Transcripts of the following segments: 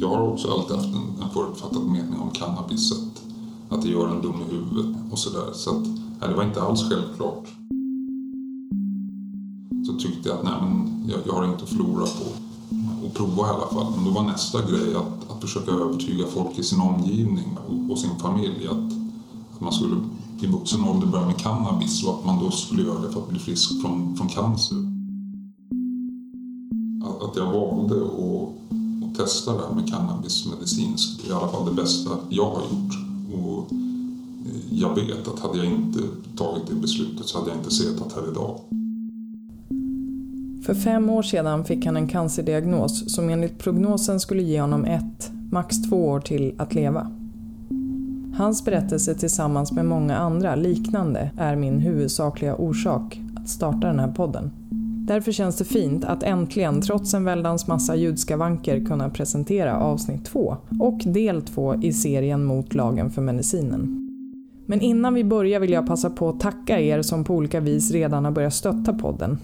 Jag har också alltid haft en, en förutfattad mening om cannabis, att, att det gör en dum i huvudet och sådär. Så att, nej, det var inte alls självklart. Så tyckte jag att nej, men jag, jag har inte att förlora på att prova i alla fall. Men då var nästa grej att, att försöka övertyga folk i sin omgivning och, och sin familj att, att man skulle i vuxen ålder börja med cannabis och att man då skulle göra det för att bli frisk från, från cancer. Att, att jag valde att, testa det här med cannabis medicinskt är i alla fall det bästa jag har gjort. Och eh, jag vet att hade jag inte tagit det beslutet så hade jag inte suttit här idag. För fem år sedan fick han en cancerdiagnos som enligt prognosen skulle ge honom ett, max två år till att leva. Hans berättelse tillsammans med många andra liknande är min huvudsakliga orsak att starta den här podden. Därför känns det fint att äntligen, trots en väldans massa ljudskavanker, kunna presentera avsnitt två och del två i serien Mot lagen för medicinen. Men innan vi börjar vill jag passa på att tacka er som på olika vis redan har börjat stötta podden.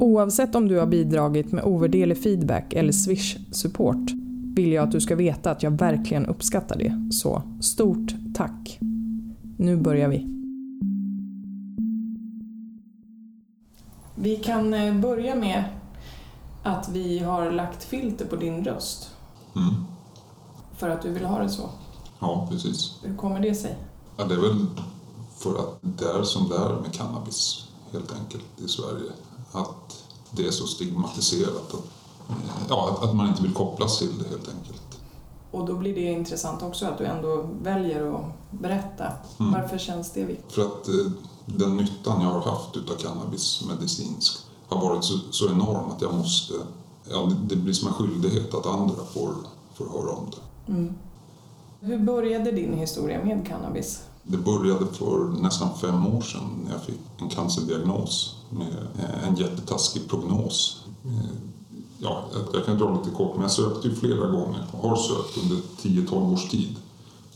Oavsett om du har bidragit med ovärderlig feedback eller swish-support vill jag att du ska veta att jag verkligen uppskattar det. Så stort tack! Nu börjar vi. Vi kan eh, börja med att vi har lagt filter på din röst. Mm. För att du vill ha det så. Ja, precis. Hur kommer det sig? Ja, det är väl för att det är som det är med cannabis helt enkelt i Sverige. Att det är så stigmatiserat att, ja, att man inte vill kopplas till det helt enkelt. Och då blir det intressant också att du ändå väljer att berätta. Mm. Varför känns det viktigt? För att eh, den nyttan jag har haft utav cannabis medicinskt har varit så, så enorm att jag måste, ja, det blir som en skyldighet att andra får, får höra om det. Mm. Hur började din historia med cannabis? Det började för nästan fem år sedan när jag fick en cancerdiagnos med eh, en jättetaskig prognos. Eh, Ja, jag kan dra lite kort, men jag sökte ju flera gånger och har sökt under 10-12 års tid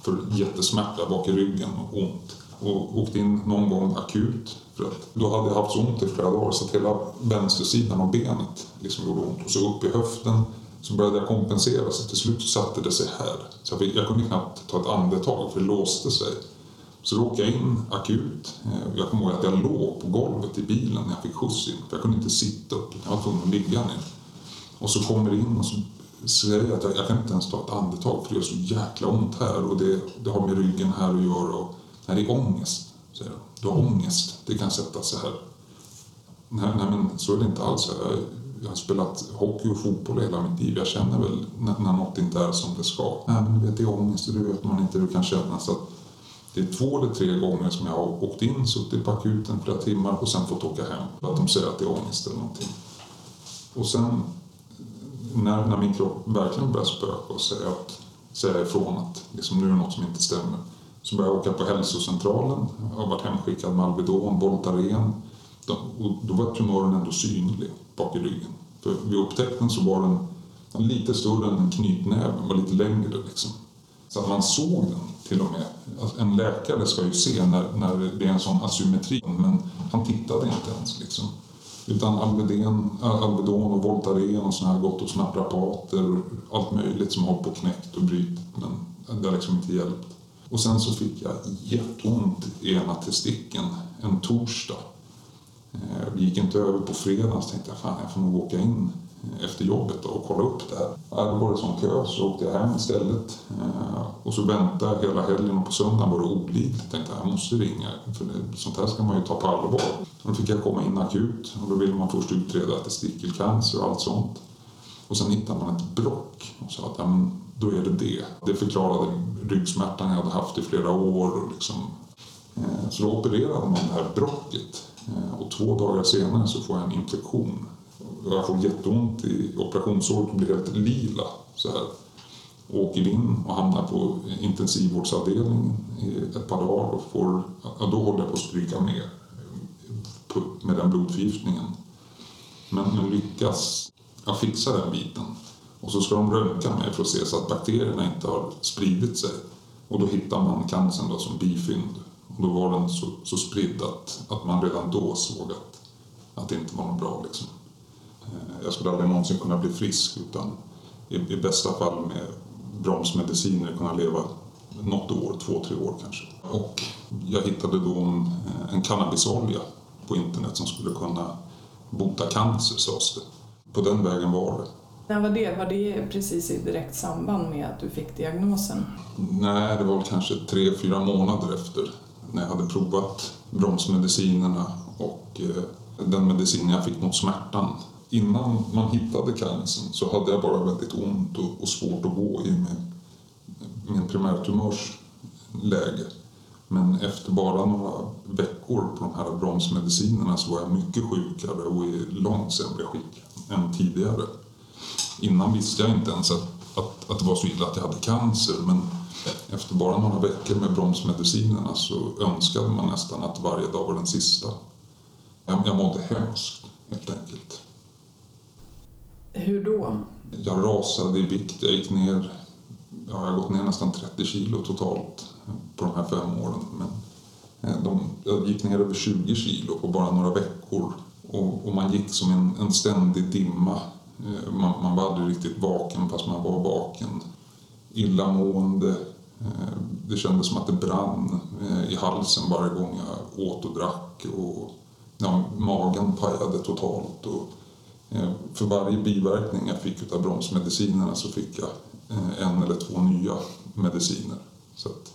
för jättesmärta bak i ryggen och ont. Och åkte in någon gång akut för att då hade jag haft så ont i flera dagar så att hela vänstersidan av benet liksom gjorde ont. Och så upp i höften så började jag kompensera så till slut satte det sig här. Så jag, fick, jag kunde knappt ta ett andetag för det låste sig. Så då åkte jag in akut. Eh, jag kommer ihåg att jag låg på golvet i bilen när jag fick skjuts in. För jag kunde inte sitta upp, jag var tvungen att ligga ner. Och så kommer det in och så säger jag att jag, jag kan inte ens ta ett andetag för det gör så jäkla ont här och det, det har med ryggen här att göra. Och, nej, det är ångest, säger jag. Du har ångest, det kan sätta sig här. Nej, nej men så är det inte alls. Jag, jag har spelat hockey och fotboll hela mitt liv. Jag känner väl när, när något inte är som det ska. Nej, men du vet, det är ångest och det vet man inte hur det kan kännas. Så det är två eller tre gånger som jag har åkt in, suttit på akuten flera timmar och sen fått åka hem. För att de säger att det är ångest eller någonting. Och sen när, när min kropp verkligen börjar spöka och säga, att, säga ifrån att liksom, nu är det något som inte stämmer så började jag åka på hälsocentralen. Jag har varit hemskickad med Alvedon, Voltaren. Och då var tumören ändå synlig bak i ryggen. För vid upptäckten så var den lite större än en knytnäve, var lite längre. Liksom. Så att man såg den till och med. Alltså, en läkare ska ju se när, när det är en sån asymmetri, men han tittade inte ens. Liksom. Utan Alvedon, Alvedon och Voltaren och såna här gott och snabbt rapater, allt möjligt som har på knäckt och brytit men det har liksom inte hjälpt. Och sen så fick jag jätteont i ena testikeln en torsdag. Eh, det gick inte över på fredagen så tänkte jag fan jag får nog åka in eh, efter jobbet och kolla upp det här. Ja, då var det sån kö så åkte jag hem istället. Eh, och så väntade jag hela helgen och på söndagen var det olidligt. Jag tänkte jag måste ringa för det, sånt här ska man ju ta på allvar. Då fick jag komma in akut och då ville man först utreda testikelcancer och allt sånt. Och sen hittade man ett brock och sa att ja, men, då är det det. Det förklarade ryggsmärtan jag hade haft i flera år. Och liksom. Eh, så då opererade man det här brocket eh, och två dagar senare så får jag en infektion jag får jätteont i operationssåret och blir helt lila. Så här. Åker in och hamnar på intensivvårdsavdelningen i ett par dagar och får, ja, då håller jag på att stryka med med den blodförgiftningen. Men, jag lyckas jag fixa den biten. Och så ska de röntga mig för att se så att bakterierna inte har spridit sig. Och då hittar man cancern då som bifynd. Och då var den så, så spridd att, att man redan då såg att, att det inte var något bra. Liksom. Eh, jag skulle aldrig någonsin kunna bli frisk utan i, i bästa fall med bromsmediciner kunna leva något år, två, tre år kanske. Och jag hittade då en, eh, en cannabisolja på internet som skulle kunna bota cancer sades det. På den vägen var det. När var det? Var det precis i direkt samband med att du fick diagnosen? Nej, det var kanske tre, fyra månader efter när jag hade provat bromsmedicinerna och eh, den medicin jag fick mot smärtan. Innan man hittade cancern så hade jag bara väldigt ont och, svårt att gå i med min primärtumörs läge. Men efter bara några veckor på de här bromsmedicinerna så var jag mycket sjukare och i långt sämre skick än tidigare. Innan visste jag inte ens att, att, att det var så illa att jag hade cancer men efter bara några veckor med bromsmedicinerna så önskade man nästan att varje dag var den sista. Jag, jag mådde hemskt, helt enkelt. Hur då? Jag rasade i vikt. Jag gick ner, ja, jag har gått ner nästan 30 kilo totalt på de här fem åren. Men eh, de, jag gick ner över 20 kilo på bara några veckor. Och, och man gick som en, en ständig dimma. Eh, man, man var aldrig riktigt vaken fast man var vaken. Illamående. Eh, det kändes som att det brann eh, i halsen varje gång jag åt och drack. Och, ja, magen pajade totalt. Och, för varje biverkning jag fick av bromsmedicinerna så fick jag en eller två nya mediciner. Så att,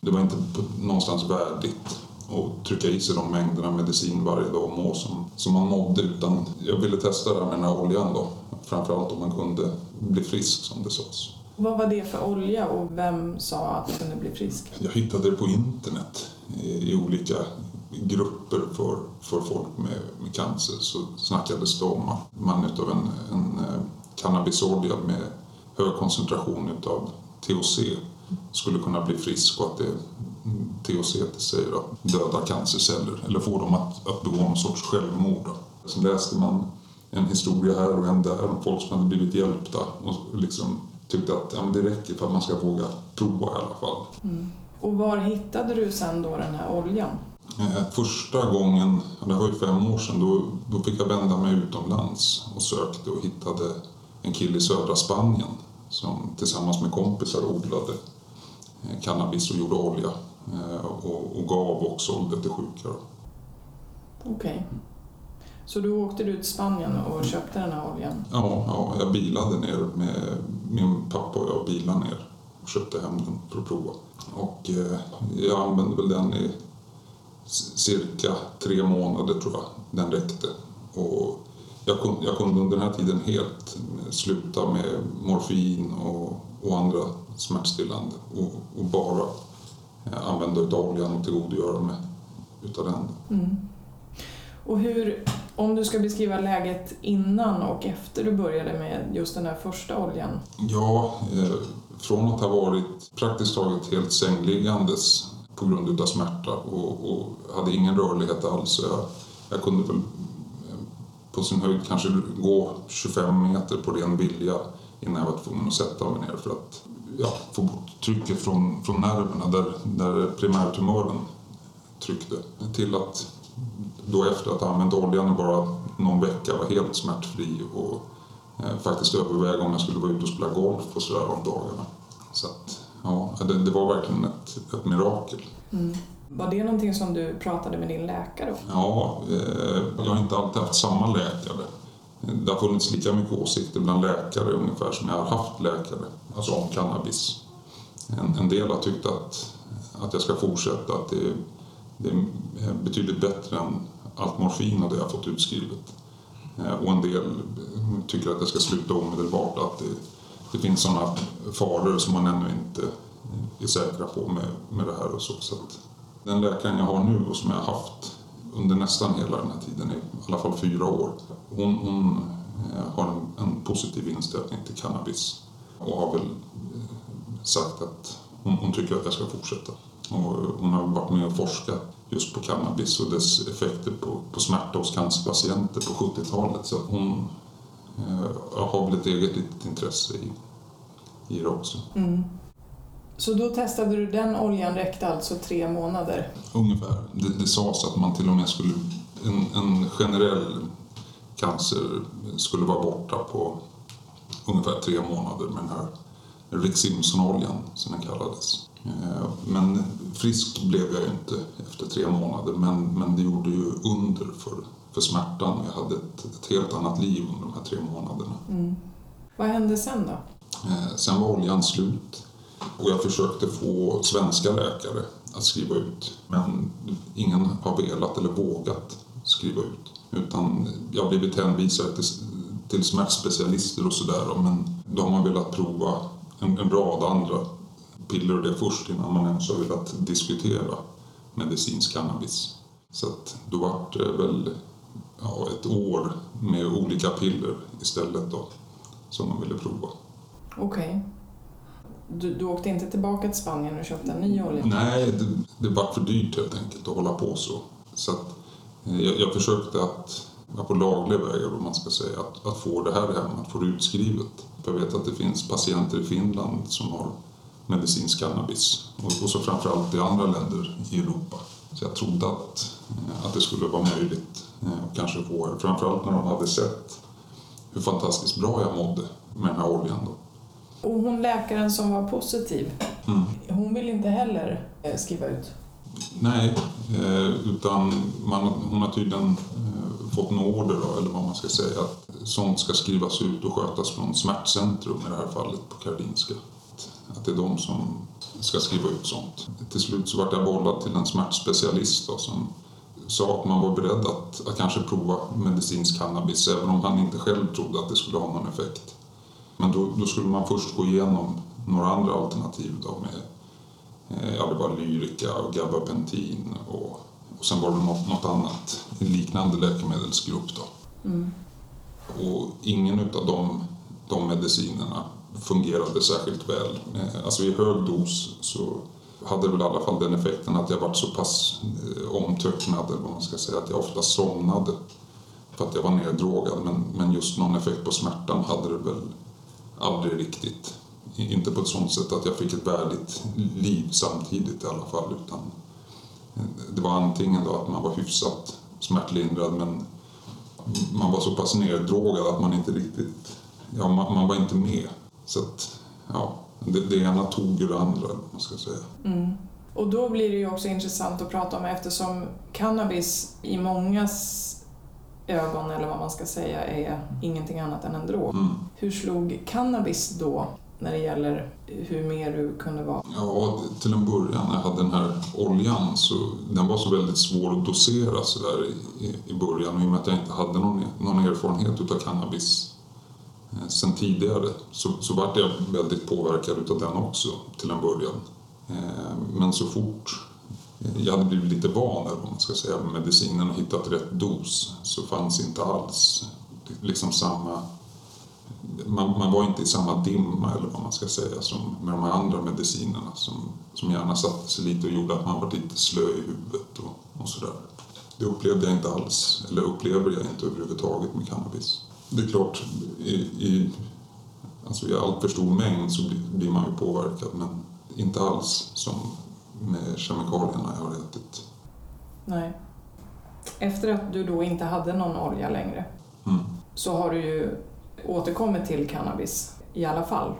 det var inte någonstans värdigt att trycka i sig de mängderna medicin varje dag och må som, som man mådde. Utan jag ville testa det här med den här oljan då. Framförallt om man kunde bli frisk som det sades. Vad var det för olja och vem sa att du kunde bli frisk? Jag hittade det på internet i olika grupper för, för folk med, med cancer så snackades det om att man utav en, en eh, cannabisolja med hög koncentration utav THC skulle kunna bli frisk och att det THC säger att döda cancerceller eller få dem att, att begå någon sorts självmord. Sen läste man en historia här och en där om folk som hade blivit hjälpta och liksom tyckte att ja, det räcker för att man ska våga prova i alla fall. Mm. Och var hittade du sen då den här oljan? Eh, första gången, det var ju fem år sedan, då, då fick jag vända mig utomlands och sökte och hittade en kille i södra Spanien som tillsammans med kompisar odlade Eh, cannabis och gjorde olja och, och gav och sålde till sjuka. Okej. Okay. Så du åkte du till Spanien och köpte den här oljan? Ja, ja, jag bilade ner med min pappa och jag bilade ner och köpte hem den för att prova. Och eh, jag använde väl den i cirka tre månader tror jag den räckte. Och jag, kunde, jag kunde under den här tiden helt sluta med morfin och, och andra smärtstillande och, och bara eh, använda utav oljan och tillgodogöra mig utav den. Mm. Och hur, om du ska beskriva läget innan och efter du började med just den här första oljan? Ja, eh, från att ha varit praktiskt taget helt sängliggandes på grund utav smärta och, och hade ingen rörlighet alls. Jag, jag kunde väl eh, på sin höjd kanske gå 25 meter på ren vilja innan jag var tvungen att sätta mig ner för att ja, få bort trycket från, från nerverna där, där primärtumören tryckte. Till att då efter att ha använt oljan i bara någon vecka var helt smärtfri och eh, faktiskt överväga om jag skulle vara ute och spela golf och sådär om dagarna. Så att, ja, det, det var verkligen ett, ett mirakel. Mm. Var det någonting som du pratade med din läkare om? Ja, eh, jag har inte alltid haft samma läkare. Det har funnits lika mycket åsikter bland läkare ungefär som jag har haft läkare, alltså om cannabis. En, en del har tyckt att, att jag ska fortsätta, att det, det är betydligt bättre än allt morfin och det jag fått utskrivet. Eh, och en del tycker att jag ska sluta omedelbart, att det, det finns sådana faror som man ännu inte är säkra på med, med det här och så. så den läkaren jag har nu och som jag har haft under nästan hela den här tiden, i alla fall fyra år. Hon, hon eh, har en, en, positiv inställning till cannabis och har väl eh, sagt att hon, hon, tycker att jag ska fortsätta. Och eh, hon har varit med och forskat just på cannabis och dess effekter på, på smärta hos cancerpatienter på 70-talet. Så hon eh, har väl ett eget litet intresse i, i det också. Mm. Så då testade du den oljan räckte alltså tre månader? Ungefär. Det, det sades att man till och med skulle... En, en generell cancer skulle vara borta på ungefär tre månader med den här Rick Simpson-oljan som den kallades. Eh, men frisk blev jag inte efter tre månader men, men det gjorde ju under för, för smärtan. Jag hade ett, ett helt annat liv under de här tre månaderna. Mm. Vad hände sen då? Eh, sen var oljan slut och jag försökte få svenska läkare att skriva ut men ingen har velat eller vågat skriva ut. Utan jag har blivit hänvisad till, till smärtspecialister och sådär men de har velat prova en, en rad andra piller och det först innan man ens har velat diskutera medicinsk cannabis. Så att då var det väl ja, ett år med olika piller istället då som man ville prova. Okej. Okay. Du, du åkte inte tillbaka till Spanien och köpte en ny olja? Nej, det, det var för dyrt helt enkelt att hålla på så. Så att, eh, jag, jag försökte att, på laglig väg, vad man ska säga, att, att få det här hem, att få det utskrivet. För jag vet att det finns patienter i Finland som har medicinsk cannabis och, och så framförallt i andra länder i Europa. Så jag trodde att, eh, att det skulle vara möjligt eh, att kanske få framförallt när de hade sett hur fantastiskt bra jag mådde med den här oljan. Då. Och hon läkaren som var positiv, mm. hon vill inte heller eh, skriva ut? Nej, utan man, hon har tydligen fått en order, då, eller vad man ska säga, att sånt ska skrivas ut och skötas från smärtcentrum i det här fallet på Karolinska att det är de som ska skriva ut sånt. Till slut så vart jag bollad till en smärtspecialist då, som sa att man var beredd att, att kanske prova medicinsk cannabis även om han inte själv trodde att det skulle ha någon effekt. Men då, då skulle man först gå igenom några andra alternativ då med eh, ja, det var Lyrica och Gabapentin och, och sen var det något, något annat, en liknande läkemedelsgrupp. Då. Mm. Och ingen av de, de medicinerna fungerade särskilt väl. Eh, alltså i hög dos så hade väl i alla fall den effekten att jag var så pass eh, omtöcknad, eller vad man ska säga, att jag ofta somnade för att jag var neddrogad. Men, men just någon effekt på smärtan hade det väl aldrig riktigt. Inte på ett sånt sätt att jag fick ett värdigt liv samtidigt i alla fall. Utan det var antingen då att man var hyfsat smärtlindrad men man var så pass neddrogad att man inte riktigt, ja man, man var inte med så att, ja, det, det ena tog ju det andra, man ska säga. Mm. Och då blir det ju också intressant att prata om eftersom cannabis i mångas ögon, eller vad man ska säga, är ingenting annat än en drog. Mm. Hur slog cannabis då när det gäller hur mer du kunde vara? Ja, till en början när jag hade den här oljan så den var så väldigt svår att dosera så där i, i början och i och med att jag inte hade någon, någon erfarenhet utav cannabis Eh, sen tidigare så, så vart jag väldigt påverkad utav den också till en början. Eh, men så fort jag hade blivit lite van om man ska säga, med medicinen och hittat rätt dos så fanns inte alls liksom samma... Man, man, var inte i samma dimma eller vad man ska säga som med de här andra medicinerna som, som gärna satte sig lite och gjorde att man var lite slö i huvudet och, och sådär. Det upplevde jag inte alls, eller upplever jag inte överhuvudtaget med cannabis det är klart, i, i, alltså i allt för stor mängd så blir, blir man ju påverkad men inte alls som med kemikalierna jag har ätit. Nej. Efter att du då inte hade någon olja längre mm. så har du ju återkommit till cannabis i alla fall.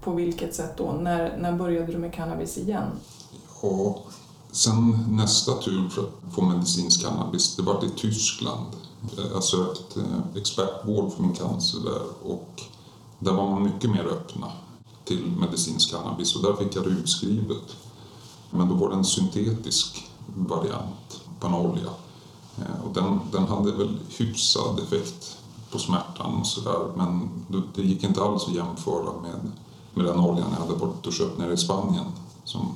På vilket sätt då? När, när började du med cannabis igen? Ja, sen nästa tur för att få medicinsk cannabis, det var i Tyskland. Jag sökte expertvård för min cancer där och där var man mycket mer öppna till medicinsk cannabis och där fick jag det utskrivet. Men då var det en syntetisk variant på en olja. Och den, den hade väl hyfsad effekt på smärtan och sådär men det gick inte alls att jämföra med, med den oljan jag hade varit och köpt nere i Spanien som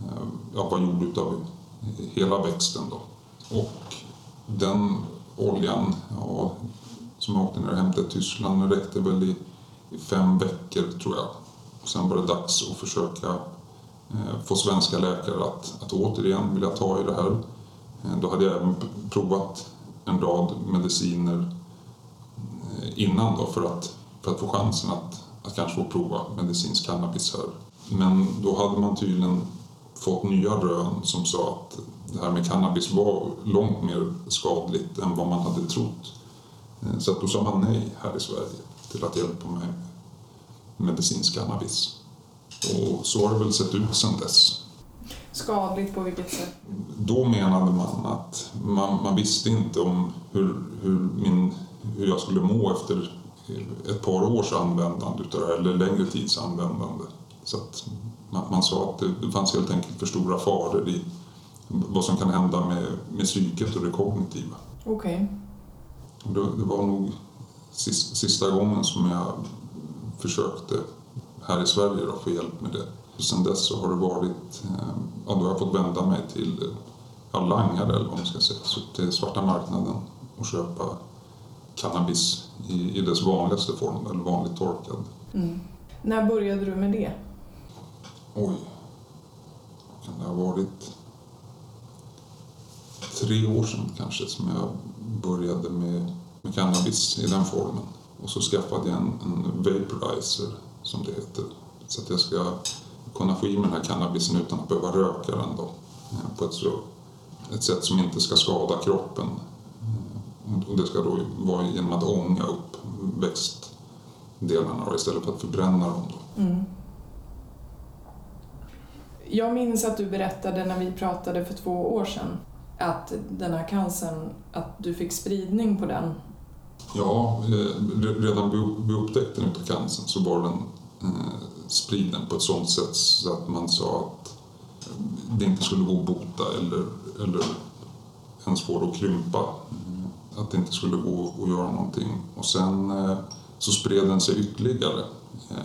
eh, ja, var gjord av hela växten. Då. Och den oljan, ja, som jag åkte ner och hämtade i Tyskland, den räckte väl i, i, fem veckor tror jag. Sen var det dags att försöka Eh, få svenska läkare att, att återigen vilja ta i det här. Eh, då hade jag även provat en rad mediciner eh, innan då för att, för att få chansen att, att kanske få prova medicinsk cannabis här. Men då hade man tydligen fått nya rön som sa att det här med cannabis var långt mer skadligt än vad man hade trott. Så att då sa man nej här i Sverige till att hjälpa mig med medicinsk cannabis. Och så har det väl sett ut sedan dess. Skadligt på vilket sätt? Då menade man att man, man visste inte om hur, hur, min, hur jag skulle må efter ett par års användande utav det här, eller längre tids användande. Så att man, man sa att det, det fanns helt enkelt för stora faror i vad som kan hända med, med psyket och det kognitiva. Okej. Och det, det var nog sista, sista gången som jag försökte här i Sverige då, få hjälp med det. Och sen dess så har det varit, eh, ja, då har jag fått vända mig till ja, langare eller vad man ska säga, så till svarta marknaden och köpa cannabis i, i dess vanligaste form, eller vanligt torkad. Mm. När började du med det? Oj, kan det ha varit tre år sedan kanske som jag började med, med cannabis i den formen. Och så skaffade jag en, en vaporizer, som det heter, så att jag ska kunna få i mig den här cannabisen utan att behöva röka den då, eh, på ett, så, ett sätt som inte ska skada kroppen. Eh, och det ska då vara genom att ånga upp växtdelarna då, istället för att förbränna dem. Då. Mm. Jag minns att du berättade när vi pratade för två år sedan att den här cancern, att du fick spridning på den. Ja, eh, redan vid- upptäckten av cancern så var den eh, spriden på ett sådant sätt så att man sa att det inte skulle gå att bota eller, eller ens få det att krympa. Mm. Att det inte skulle gå att göra någonting. Och sen eh, så spred den sig ytterligare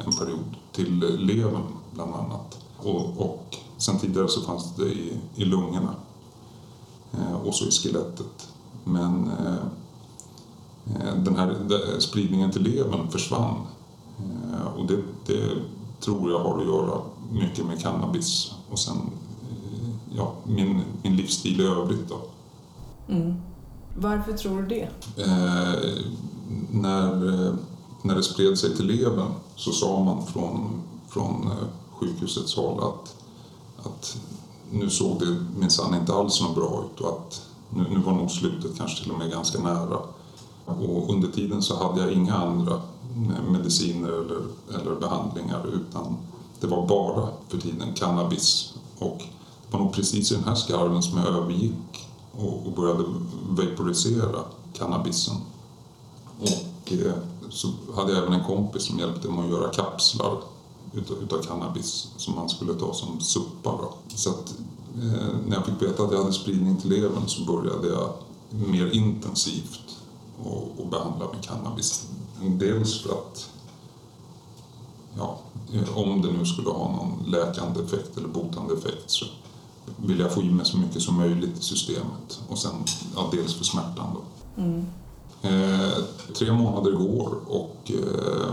en period till levern bland annat. Och, och sen tidigare så fanns det i, i lungorna och så i skelettet. Men den här spridningen till levern försvann. Eh, Och det, det tror jag har att göra mycket med cannabis och sen eh, ja, min, min livsstil i övrigt. Då. Mm. Varför tror du det? Eh, när, eh, när det spred sig till levern så sa man från, från eh, sjukhusets håll att, att nu såg det minsann inte alls något bra ut och att nu, nu var nog slutet kanske till och med ganska nära. Och under tiden så hade jag inga andra mediciner eller, eller behandlingar utan det var bara för tiden cannabis. Och det var nog precis i den här skarven som jag övergick och, och började vaporisera cannabisen. Och eh, så hade jag även en kompis som hjälpte mig att göra kapslar utav, utav cannabis som man skulle ta som suppa. Då. Så att, eh, när jag fick veta att jag hade spridning till levern så började jag mer intensivt och, och behandla med cannabis. Dels för att ja, om det nu skulle ha någon läkande effekt eller botande effekt så vill jag få i mig så mycket som möjligt i systemet. Och sen ja, dels för smärtan då. Mm. Eh, tre månader går och eh,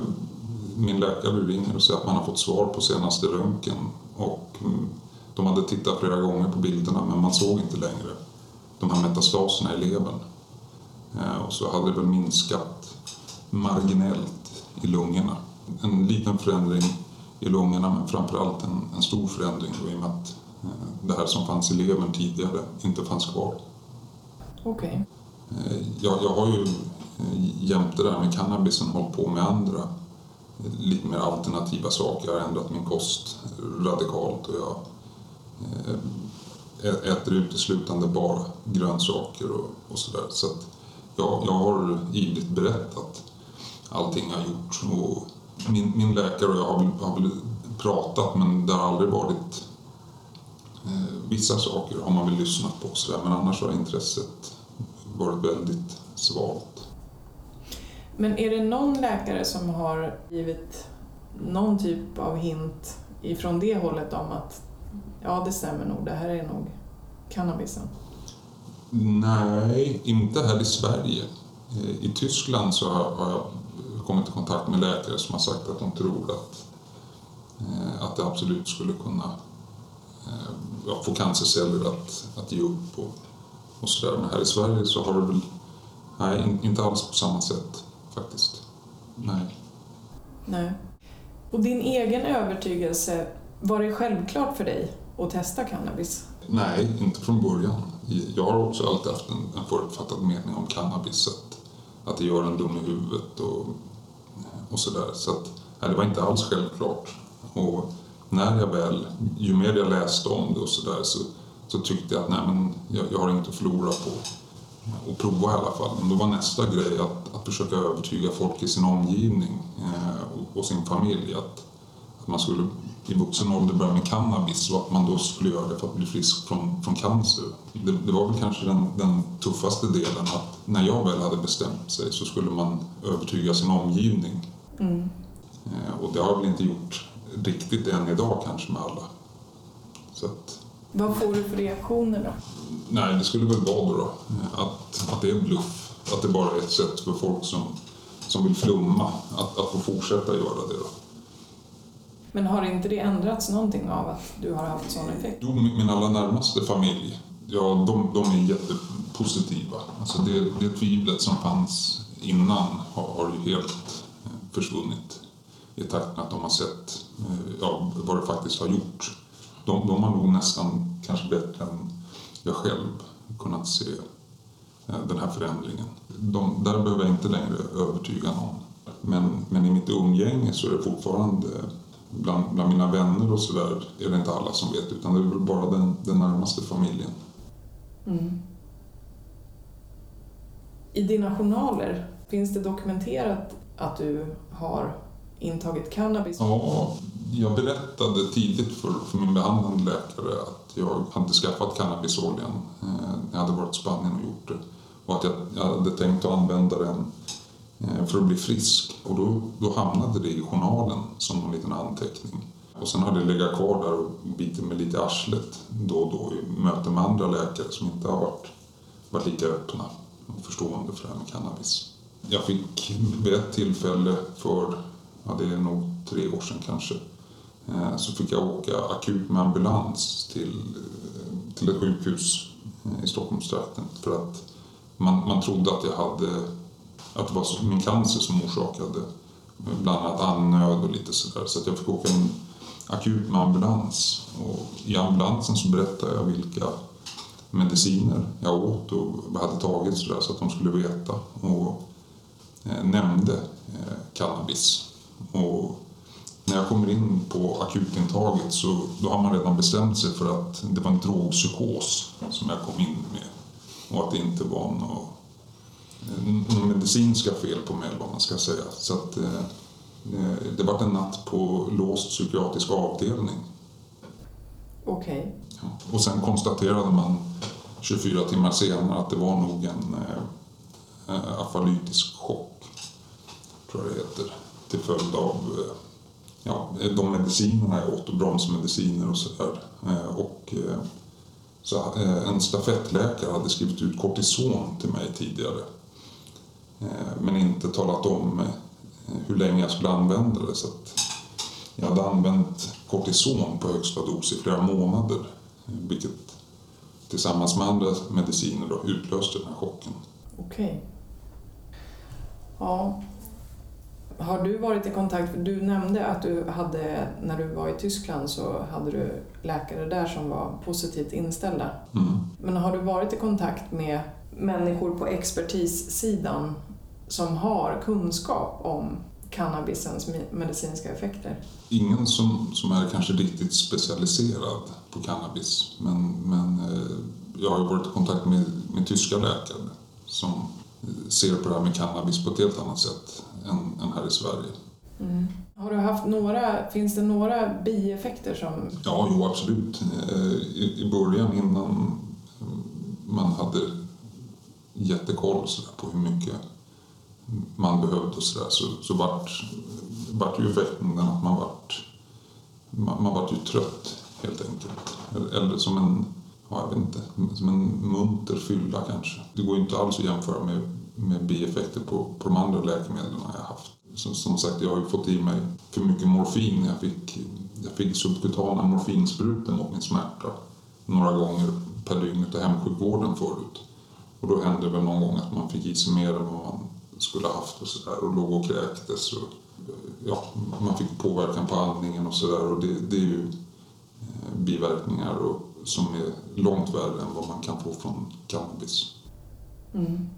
min läkare ringer och säger att man har fått svar på senaste röntgen. Och, mm, de hade tittat flera gånger på bilderna men man såg inte längre de här metastaserna i levern. Eh, och så hade det väl minskat marginellt i lungorna. En liten förändring i lungorna men framförallt en, en stor förändring då, i och med att eh, det här som fanns i levern tidigare inte fanns kvar. Okej. Eh, Jag, jag har ju jämte det här med cannabisen hållit på med andra lite mer alternativa saker. Jag har ändrat min kost radikalt och jag äter uteslutande bara grönsaker och, och sådär. Så att jag, jag har ivrigt berättat allting jag har gjort. Och min, min läkare och jag har väl, har pratat men det har aldrig varit eh, Vissa saker har man väl lyssnat på sådär, men annars har intresset varit väldigt svalt. Men är det någon läkare som har givit någon typ av hint ifrån det hållet om att ja, det stämmer nog, det här är nog cannabisen? Nej, inte här i Sverige. Eh, I Tyskland så har jag kommit i kontakt med läkare som har sagt att de tror att, eh, att det absolut skulle kunna eh, ja, få cancerceller att, att ge upp och, och sådär. Men här i Sverige så har det väl nej, in- inte alls på samma sätt faktiskt. Nej. Nej. Och din egen övertygelse, var det självklart för dig att testa cannabis? Nej, inte från början. Jag har också alltid haft en, en förutfattad mening om cannabis. Att, att det gör en dum i huvudet och, och sådär. Så att, nej, det var inte alls självklart. Och när jag väl, ju mer jag läste om det och sådär så, så tyckte jag att nej, men jag, jag har inget att förlora på att prova i alla fall. Men då var nästa grej att, att försöka övertyga folk i sin omgivning eh, och, och, sin familj att, att man skulle i vuxen ålder börja med cannabis och att man då skulle göra det för att bli frisk från, från cancer. Det, det var väl kanske den, den, tuffaste delen att när jag väl hade bestämt sig så skulle man övertyga sin omgivning. Mm. Eh, och det har jag väl inte gjort riktigt än idag kanske med alla. Så att, Vad får du för reaktioner då? Nej, det skulle väl vara då, då att, att det är bluff. Att det bara är ett sätt för folk som, som vill flumma att, att få fortsätta göra det. Då. Men har inte det ändrats någonting av att du har haft sån effekt? Jo, min allra närmaste familj, ja, de, de är jättepositiva. Alltså det, det tvivlet som fanns innan har, har ju helt eh, försvunnit i takt med att de har sett eh, ja, vad det faktiskt har gjort. De, de har nog nästan, kanske bättre än jag själv, kunnat se eh, den här förändringen. De, där behöver jag inte längre övertyga någon. Men, men i mitt umgänge så är det fortfarande bland, bland mina vänner och sådär är det inte alla som vet utan det är väl bara den, den närmaste familjen. Mm. I dina journaler, finns det dokumenterat att du har intagit cannabis? Ja, jag berättade tidigt för, för min behandlande läkare att jag hade skaffat cannabisoljan eh, jag hade varit i Spanien och gjort det. Och att jag, jag hade tänkt att använda den Eh, för att bli frisk. Och då, då hamnade det i journalen som en liten anteckning. Och sen har det legat kvar där och bitit mig lite i arslet då och då i möten med andra läkare som inte har varit, varit lika öppna och förstående för det här med cannabis. Jag fick vid ett tillfälle för, ja det är nog tre år sedan kanske, eh, så fick jag åka akut med ambulans till, eh, till ett sjukhus i Stockholmstrakten för att man, man trodde att jag hade att det var min cancer som orsakade bland annat andnöd och lite sådär. Så att jag fick åka en akut med ambulans. Och I ambulansen så berättade jag vilka mediciner jag åt och hade tagit sådär så att de skulle veta. Och eh, nämnde eh, cannabis. Och när jag kommer in på akutintaget så då har man redan bestämt sig för att det var en drogpsykos som jag kom in med. Och att det inte var något medicinska fel på mig, vad man ska säga. Så att, eh, eh, det var en natt på låst psykiatrisk avdelning. Okej. Okay. Ja. Och sen konstaterade man 24 timmar senare att det var nog en eh, eh, affalytisk chock, tror jag det heter, till följd av eh, ja, de medicinerna jag åt, och bromsmediciner och sådär. Eh, och, så, en stafettläkare hade skrivit ut kortison till mig tidigare men inte talat om eh, hur länge jag skulle använda det. Så jag hade använt kortison på högsta dos i flera månader vilket tillsammans med andra mediciner då, utlöste den här chocken. Okej. Okay. Ja. Har du varit i kontakt, du nämnde att du hade, när du var i Tyskland så hade du läkare där som var positivt inställda. Mm. Men har du varit i kontakt med människor på expertissidan som har kunskap om cannabisens medicinska effekter? Ingen som, som är kanske riktigt specialiserad på cannabis men, men eh, jag har varit i kontakt med, med tyska läkare som ser på det här med cannabis på ett helt annat sätt än, än här i Sverige. Mm. Har du haft några, finns det några bieffekter som... Ja, jo absolut. Eh, I, i början innan man hade jättekoll på hur mycket man behövde och sådär så, så vart, vart ju effekten att man vart, man, man vart ju trött helt enkelt. Eller som en, ja, jag vet inte, som en munter fylla kanske. Det går ju inte alls att jämföra med, med bieffekter på, på de andra läkemedlen jag haft. Som, som sagt, jag har ju fått i mig för mycket morfin. Jag fick, jag fick subkutana morfinsprutor mot min smärta några gånger per dygn av hemsjukvården förut. Och då hände det väl någon gång att man fick i sig mer än vad man skulle haft och sådär och låg och kräktes. Och, ja, man fick påverkan på andningen och sådär och det, det är ju eh, biverkningar och, som är långt värre än vad man kan få från cannabis. Mm.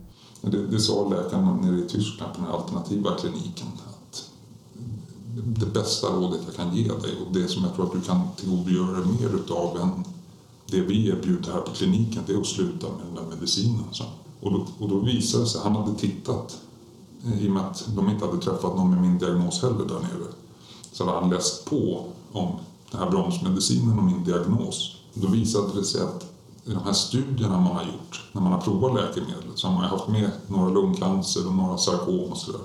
Det, det sa läkarna nere i Tyskland på den alternativa kliniken att det bästa rådet jag kan ge dig och det som jag tror att du kan tillgodogöra dig mer utav än det vi erbjuder här på kliniken, det är att sluta med den där medicinen. Så. Och, då, och då visade det sig, han hade tittat, i och med att de inte hade träffat någon med min diagnos heller där nere, så hade han läst på om den här bromsmedicinen och min diagnos. Då visade det sig att i de här studierna man har gjort, när man har provat läkemedlet så har man haft med några lungcancer och några sarkom och sådär.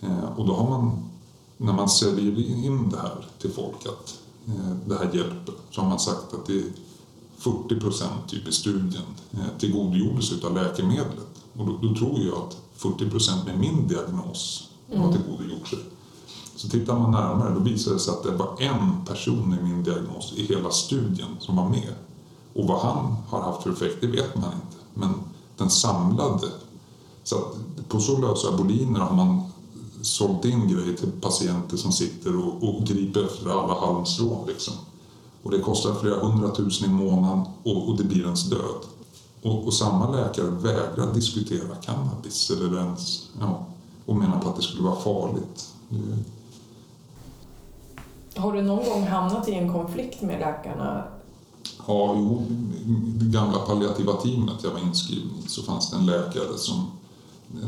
Eh, och då har man, när man säljer in det här till folk att eh, det här hjälper, så har man sagt att det är 40 procent typ i studien eh, tillgodogjordes av läkemedlet. Och då, då, tror jag att 40 procent med min diagnos mm. har tillgodogjort sig. Så tittar man närmare då visar det sig att det var en person med min diagnos i hela studien som var med. Och vad han har haft för effekt, det vet man inte. Men den samlade. Så på så lösa boliner har man sålt in grejer till patienter som sitter och, och griper efter alla halmstrån. Liksom. Och det kostar flera hundratusen i månaden och, och det blir ens död. Och, och, samma läkare vägrar diskutera cannabis eller ens, ja, och menar på att det skulle vara farligt. Har du någon gång hamnat i en konflikt med läkarna? Ja, jo, i det gamla palliativa teamet jag var inskriven i så fanns det en läkare som,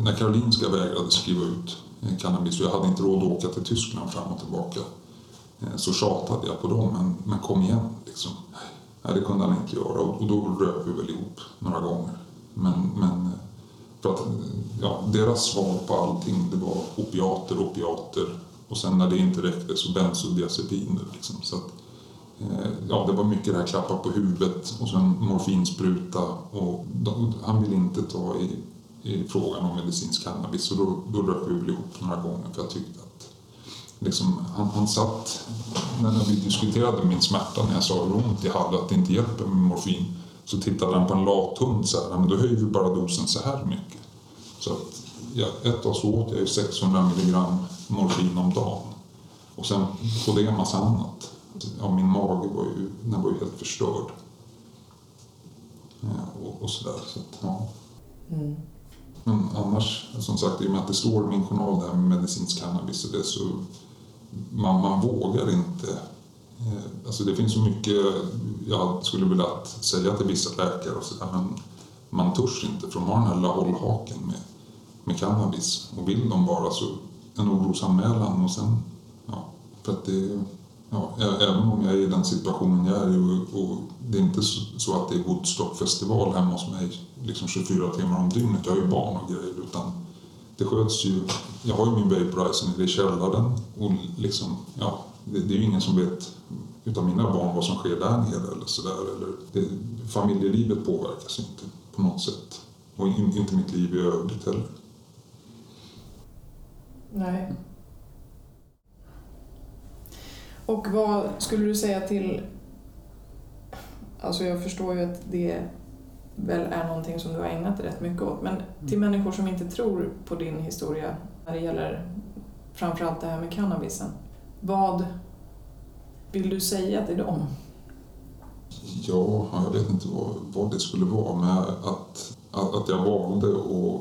när Karolinska vägrade skriva ut cannabis och jag hade inte råd att åka till Tyskland fram och tillbaka Eh, så tjatade jag på dem, men, men kom igen. Liksom. Nej, det kunde han inte göra och, då röp vi väl ihop några gånger. Men, men för att, ja, deras svar på allting det var opiater, opiater och sen när det inte räckte så bensodiazepiner. Liksom. Så att, eh, ja, det var mycket det här klappa på huvudet och sen morfinspruta och de, han ville inte ta i, i frågan om medicinsk cannabis så då, då röp vi väl ihop några gånger för jag tyckte liksom, han, han satt, när vi diskuterade min smärta, när jag sa hur ont jag hade, att det inte hjälper med morfin, så tittade han på en lathund så här, men då höjer vi bara dosen så här mycket. Så att, ja, ett dag så åt jag ju 600 milligram morfin om dagen. Och sen på det en massa annat. Ja, min mage var ju, den var ju helt förstörd. Ja, och, och sådär. Så att, ja. Mm. Men annars, som sagt, i och med att det står i min journal det här med medicinsk cannabis och det, så man, man vågar inte. Eh, alltså det finns så mycket jag skulle vilja säga till vissa läkare och så där, men man törs inte för de har den här lilla hållhaken med, med cannabis. Och vill de bara så en orosanmälan och sen, ja, för att det, ja, även om jag är i den situationen jag är i och, och, det är inte så att det är Woodstockfestival hemma hos mig liksom 24 timmar om dygnet, jag har ju barn och grejer, utan det sköts ju... Jag har ju min vaporizer nere i källaren och liksom, ja, det, det är ju ingen som vet utan mina barn vad som sker där nere eller sådär. det, familjelivet påverkas inte på något sätt. Och in, inte mitt liv i övrigt heller. Nej. Och vad skulle du säga till... Alltså jag förstår ju att det väl är någonting som du har ägnat dig rätt mycket åt. Men till mm. människor som inte tror på din historia när det gäller framförallt det här med cannabisen. Vad vill du säga till dem? Ja, jag vet inte vad, vad det skulle vara, men att, att, att jag valde att,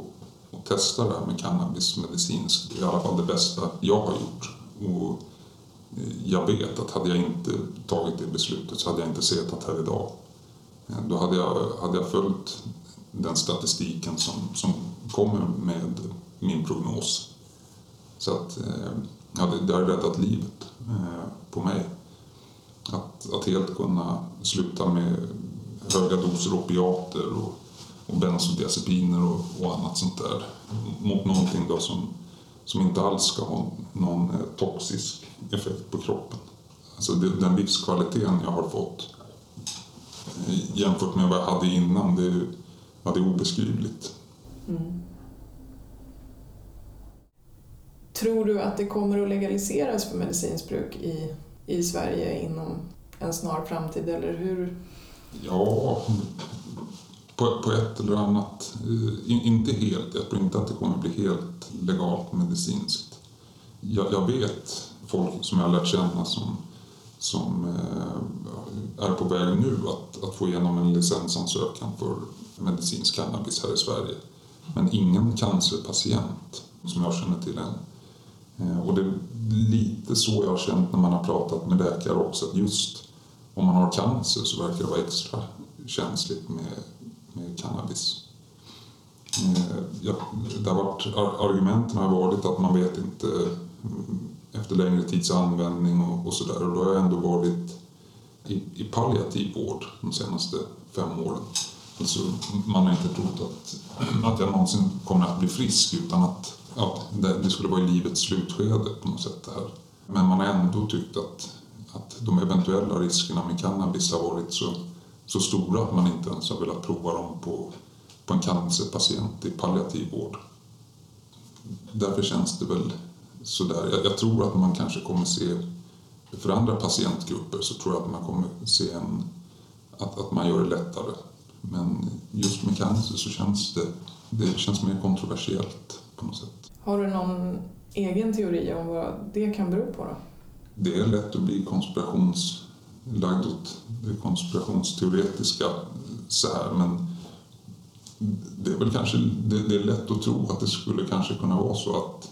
att testa det här med cannabis medicinskt är i alla fall det bästa jag har gjort. Och jag vet att hade jag inte tagit det beslutet så hade jag inte suttit här idag. Då hade jag, hade jag följt den statistiken som, som kommer med min prognos. Så att, eh, ja, det, det har räddat livet eh, på mig. Att, att helt kunna sluta med höga doser opiater och, och bensodiazepiner och, och annat sånt där mot någonting då som, som inte alls ska ha någon eh, toxisk effekt på kroppen. Alltså det, den livskvaliteten jag har fått jämfört med vad jag hade innan, det, ja, det är obeskrivligt. Mm. Tror du att det kommer att legaliseras för medicinskt i, i Sverige inom en snar framtid, eller hur? Ja, på, på ett eller annat. Eh, inte helt. Jag tror inte att det kommer att bli helt legalt medicinskt. Jag, jag vet folk som jag har lärt känna som som eh, är på väg nu att, att få igenom en licensansökan för medicinsk cannabis här i Sverige. Men ingen cancerpatient som jag känner till än. Eh, och det är lite så jag har känt när man har pratat med läkare också. Att just om man har cancer så verkar det vara extra känsligt med, med cannabis. Eh, ja, det har varit, argumenten har varit att man vet inte efter längre tids användning och, och sådär. Och då har jag ändå varit i, i palliativ vård de senaste fem åren. Alltså, man har inte trott att, att jag någonsin kommer att bli frisk utan att ja, det, det skulle vara i livets slutskede på något sätt. Det här. Men man har ändå tyckt att, att de eventuella riskerna med cannabis har varit så, så stora att man inte ens har velat prova dem på, på en cancerpatient i palliativ vård. Därför känns det väl sådär. Jag, jag tror att man kanske kommer se, för andra patientgrupper så tror jag att man kommer se en, att, att man gör det lättare. Men just med cancer så känns det, det känns mer kontroversiellt på något sätt. Har du någon egen teori om vad det kan bero på? Då? Det är lätt att bli konspirationslagd åt det konspirationsteoretiska så här, men det är väl kanske det, det, är lätt att tro att det skulle kanske kunna vara så att,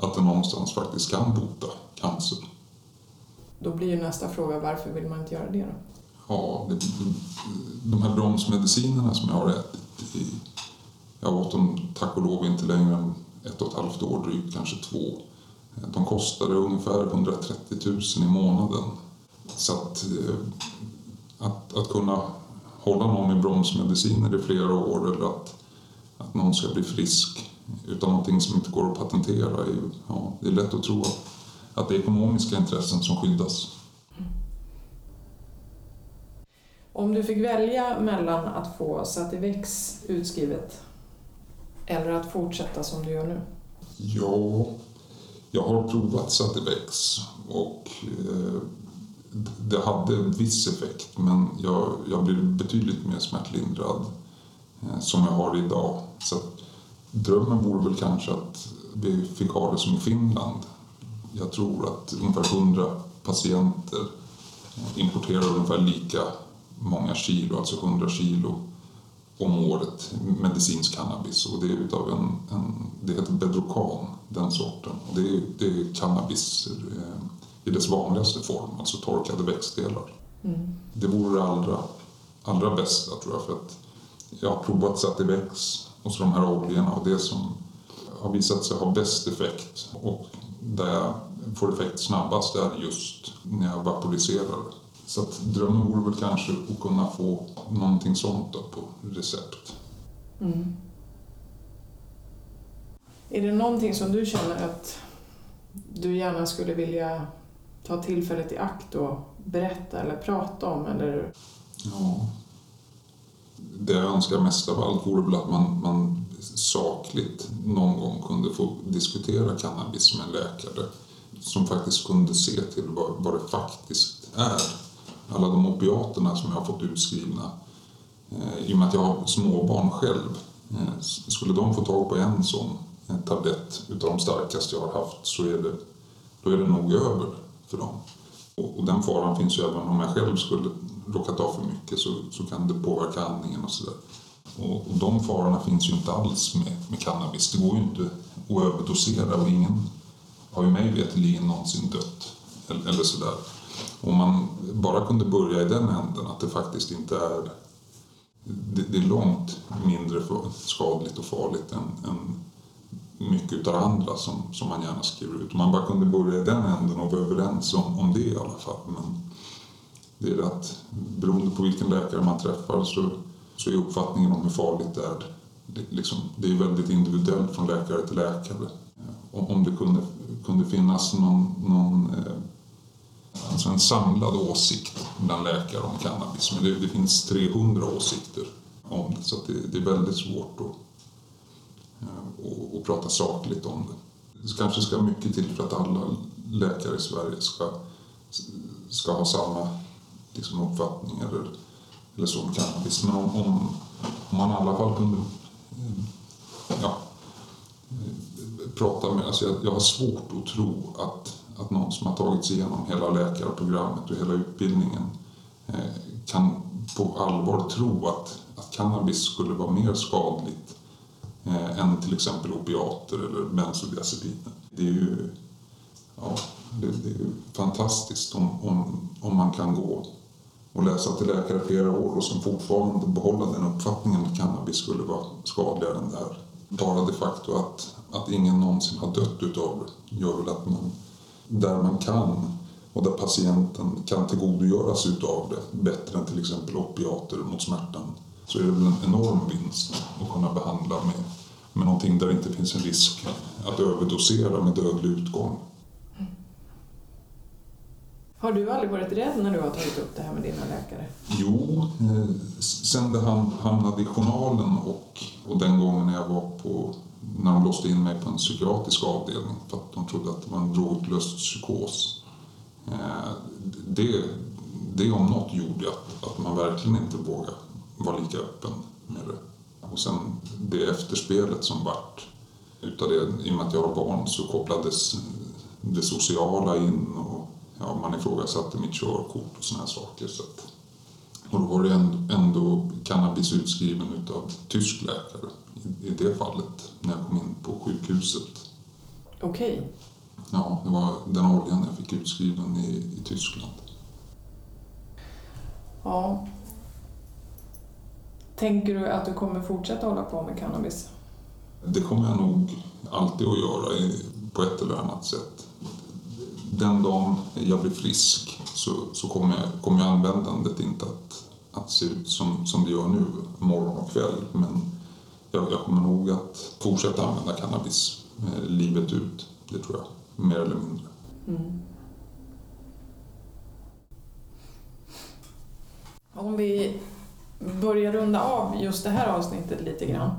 att det någonstans faktiskt kan bota cancer. Då blir ju nästa fråga varför vill man inte göra det då? Ja, det, de här bromsmedicinerna som jag har ätit i, jag åt dem tack och lov inte längre än ett och ett halvt år, drygt kanske två. De kostade ungefär 130 000 i månaden. Så att, eh, att, att kunna hålla någon med bromsmediciner i flera år eller att, att någon ska bli frisk utan någonting som inte går att patentera. Är, ja, det är lätt att tro att, att det är ekonomiska intressen som skyddas. Om du fick välja mellan att få Sativex utskrivet eller att fortsätta som du gör nu? Ja, jag har provat Sativex och eh, det hade en viss effekt men jag, jag blev betydligt mer smärtlindrad eh, som jag har idag. Så drömmen vore väl kanske att vi fick ha det som i Finland. Jag tror att ungefär 100 patienter importerar ungefär lika många kilo, alltså 100 kilo om året medicinsk cannabis och det är utav en, en det heter Bedrocan, den sorten. Det är, det är cannabis eh, i dess vanligaste form, alltså torkade växtdelar. Mm. Det vore det allra, allra bästa tror jag för att jag har provat Sativex och så de här oljorna och det som har visat sig ha bäst effekt och där jag får effekt snabbast är just när jag vaporiserar så att drömmen vore väl kanske att kunna få någonting sånt då på recept. Mm. Är det någonting som du känner att du gärna skulle vilja ta tillfället i akt och berätta eller prata om? Eller? Ja. Det jag önskar mest av allt vore väl att man, man sakligt någon gång kunde få diskutera cannabis med en läkare som faktiskt kunde se till vad, vad det faktiskt är alla de opiaterna som jag har fått utskrivna. Eh, I och med att jag har småbarn själv, eh, skulle de få tag på en sån en tablett utav de starkaste jag har haft så är det, då är det nog över för dem. Och, och den faran finns ju även om jag själv skulle råkat ta för mycket så, så kan det påverka andningen och sådär. Och, och de farorna finns ju inte alls med, med cannabis. Det går ju inte att överdosera och ingen har ju mig veterligen någonsin dött eller, eller sådär. Om man bara kunde börja i den änden, att det faktiskt inte är... Det, det är långt mindre skadligt och farligt än, än mycket av det andra som, som man gärna skriver ut. Om man bara kunde börja i den änden och vara överens om, om det i alla fall. Men det är att beroende på vilken läkare man träffar så, så är uppfattningen om hur farligt det är det, liksom, det är väldigt individuellt från läkare till läkare. Om, om det kunde, kunde finnas någon, någon eh, alltså en samlad åsikt bland läkare om cannabis. Men det, det finns 300 åsikter om det så det, det, är väldigt svårt att, eh, att, att prata sakligt om det. Det kanske ska mycket till för att alla läkare i Sverige ska, ska ha samma liksom, uppfattning eller, eller så om cannabis. Men om, om, om man i alla fall kunde eh, ja, eh, prata med... Alltså jag, jag har svårt att tro att att någon som har tagit sig igenom hela läkarprogrammet och hela utbildningen eh, kan på allvar tro att, att cannabis skulle vara mer skadligt eh, än till exempel opiater eller bensodiazepiner. Det är ju, ja, Det, det är fantastiskt om, om, om man kan gå och läsa till läkare flera år och som fortfarande behålla den uppfattningen att cannabis skulle vara skadligare än det här. Bara det faktum att, att ingen någonsin har dött utav det gör väl att man, där man kan och där patienten kan tillgodogöras utav det bättre än till exempel opiater mot smärtan så är det väl en enorm vinst att kunna behandla med, med någonting där det inte finns en risk att överdosera med dödlig utgång. Har du aldrig varit rädd när du har tagit upp det här med dina läkare? Jo, eh, sen det hamnade i journalen och, och den gången när jag var på när de låste in mig på en psykiatrisk avdelning för att de trodde att det var en drogutlöst psykos. Eh, det, det om något gjorde att, att man verkligen inte vågade vara lika öppen med det. Och sen det efterspelet som vart utav det, i och med att jag har barn så kopplades det sociala in och ja, man ifrågasatte mitt körkort och såna här saker. Så att, och då var det ändå, ändå cannabis utskriven utav tysk läkare i, i det fallet när jag kom in på sjukhuset. Okej. Okay. Ja, det var den oljan jag fick utskriven i, i Tyskland. Ja. Tänker du att du kommer fortsätta hålla på med cannabis? Det kommer jag nog alltid att göra på ett eller annat sätt den dagen jag blir frisk så, så kommer, jag, kommer jag användandet inte att, att se ut som, som det gör nu, morgon och kväll. Men jag, jag kommer nog att fortsätta använda cannabis eh, livet ut, det tror jag, mer eller mindre. Mm. Om vi börjar runda av just det här avsnittet lite grann.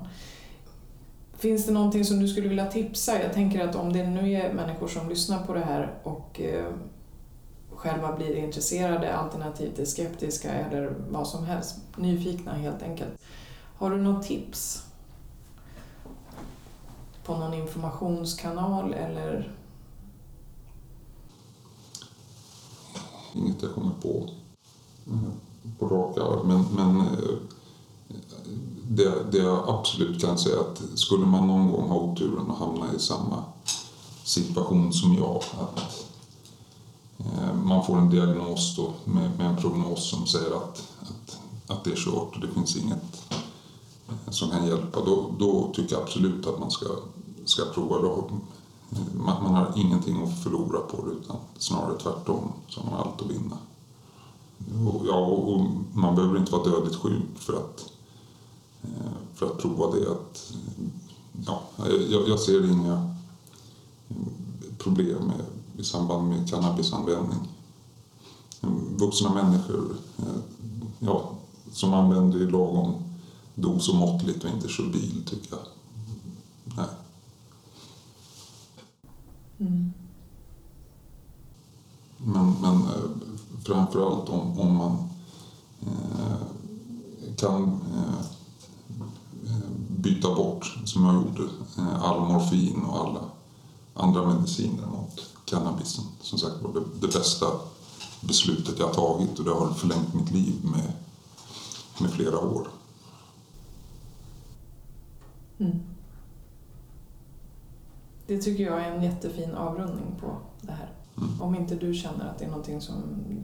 Finns det någonting som du skulle vilja tipsa? Jag tänker att om det nu är människor som lyssnar på det här och eh, själva blir intresserade alternativt är skeptiska eller vad som helst, nyfikna helt enkelt. Har du något tips? På någon informationskanal eller? Inget jag kommer på mm, på rak arm, men, men det, det jag absolut kan säga att skulle man någon gång ha oturen att hamna i samma situation som jag, att eh, man får en diagnos då med, med, en prognos som säger att, att, att det är kört och det finns inget eh, som kan hjälpa, då, då tycker jag absolut att man ska, ska prova Då, Man, man har ingenting att förlora på det utan snarare tvärtom så har man allt att vinna. Och, ja, och man behöver inte vara dödligt sjuk för att för att prova det. Att, ja, jag, jag ser inga problem med, i samband med cannabisanvändning. Vuxna människor eh, ja, som använder i lagom dos och måttligt och inte kör bil, tycker jag. Nej. Mm. Men, men eh, framförallt om, om man eh, kan eh, byta bort, som jag gjorde, eh, all morfin och alla andra mediciner mot cannabisen. Som sagt var det, det bästa beslutet jag tagit och det har förlängt mitt liv med, med flera år. Mm. Det tycker jag är en jättefin avrundning på det här. Mm. Om inte du känner att det är någonting som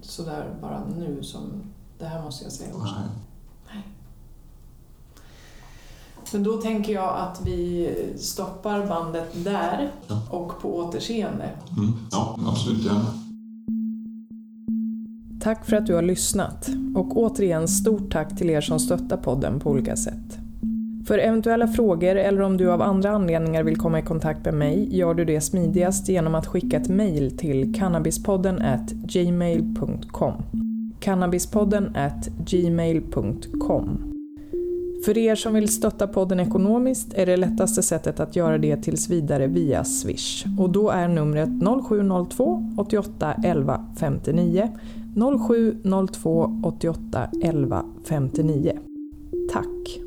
sådär bara nu som det här måste jag säga också. Nej. Men då tänker jag att vi stoppar bandet där ja. och på återseende. Mm. Ja, absolut gärna. Tack för att du har lyssnat och återigen stort tack till er som stöttar podden på olika sätt. För eventuella frågor eller om du av andra anledningar vill komma i kontakt med mig gör du det smidigast genom att skicka ett mejl till cannabispodden gmail.com cannabispodden gmail.com för er som vill stötta podden ekonomiskt är det lättaste sättet att göra det tills vidare via Swish. Och då är numret 0702 88 11 59 0702 88 11 59. Tack!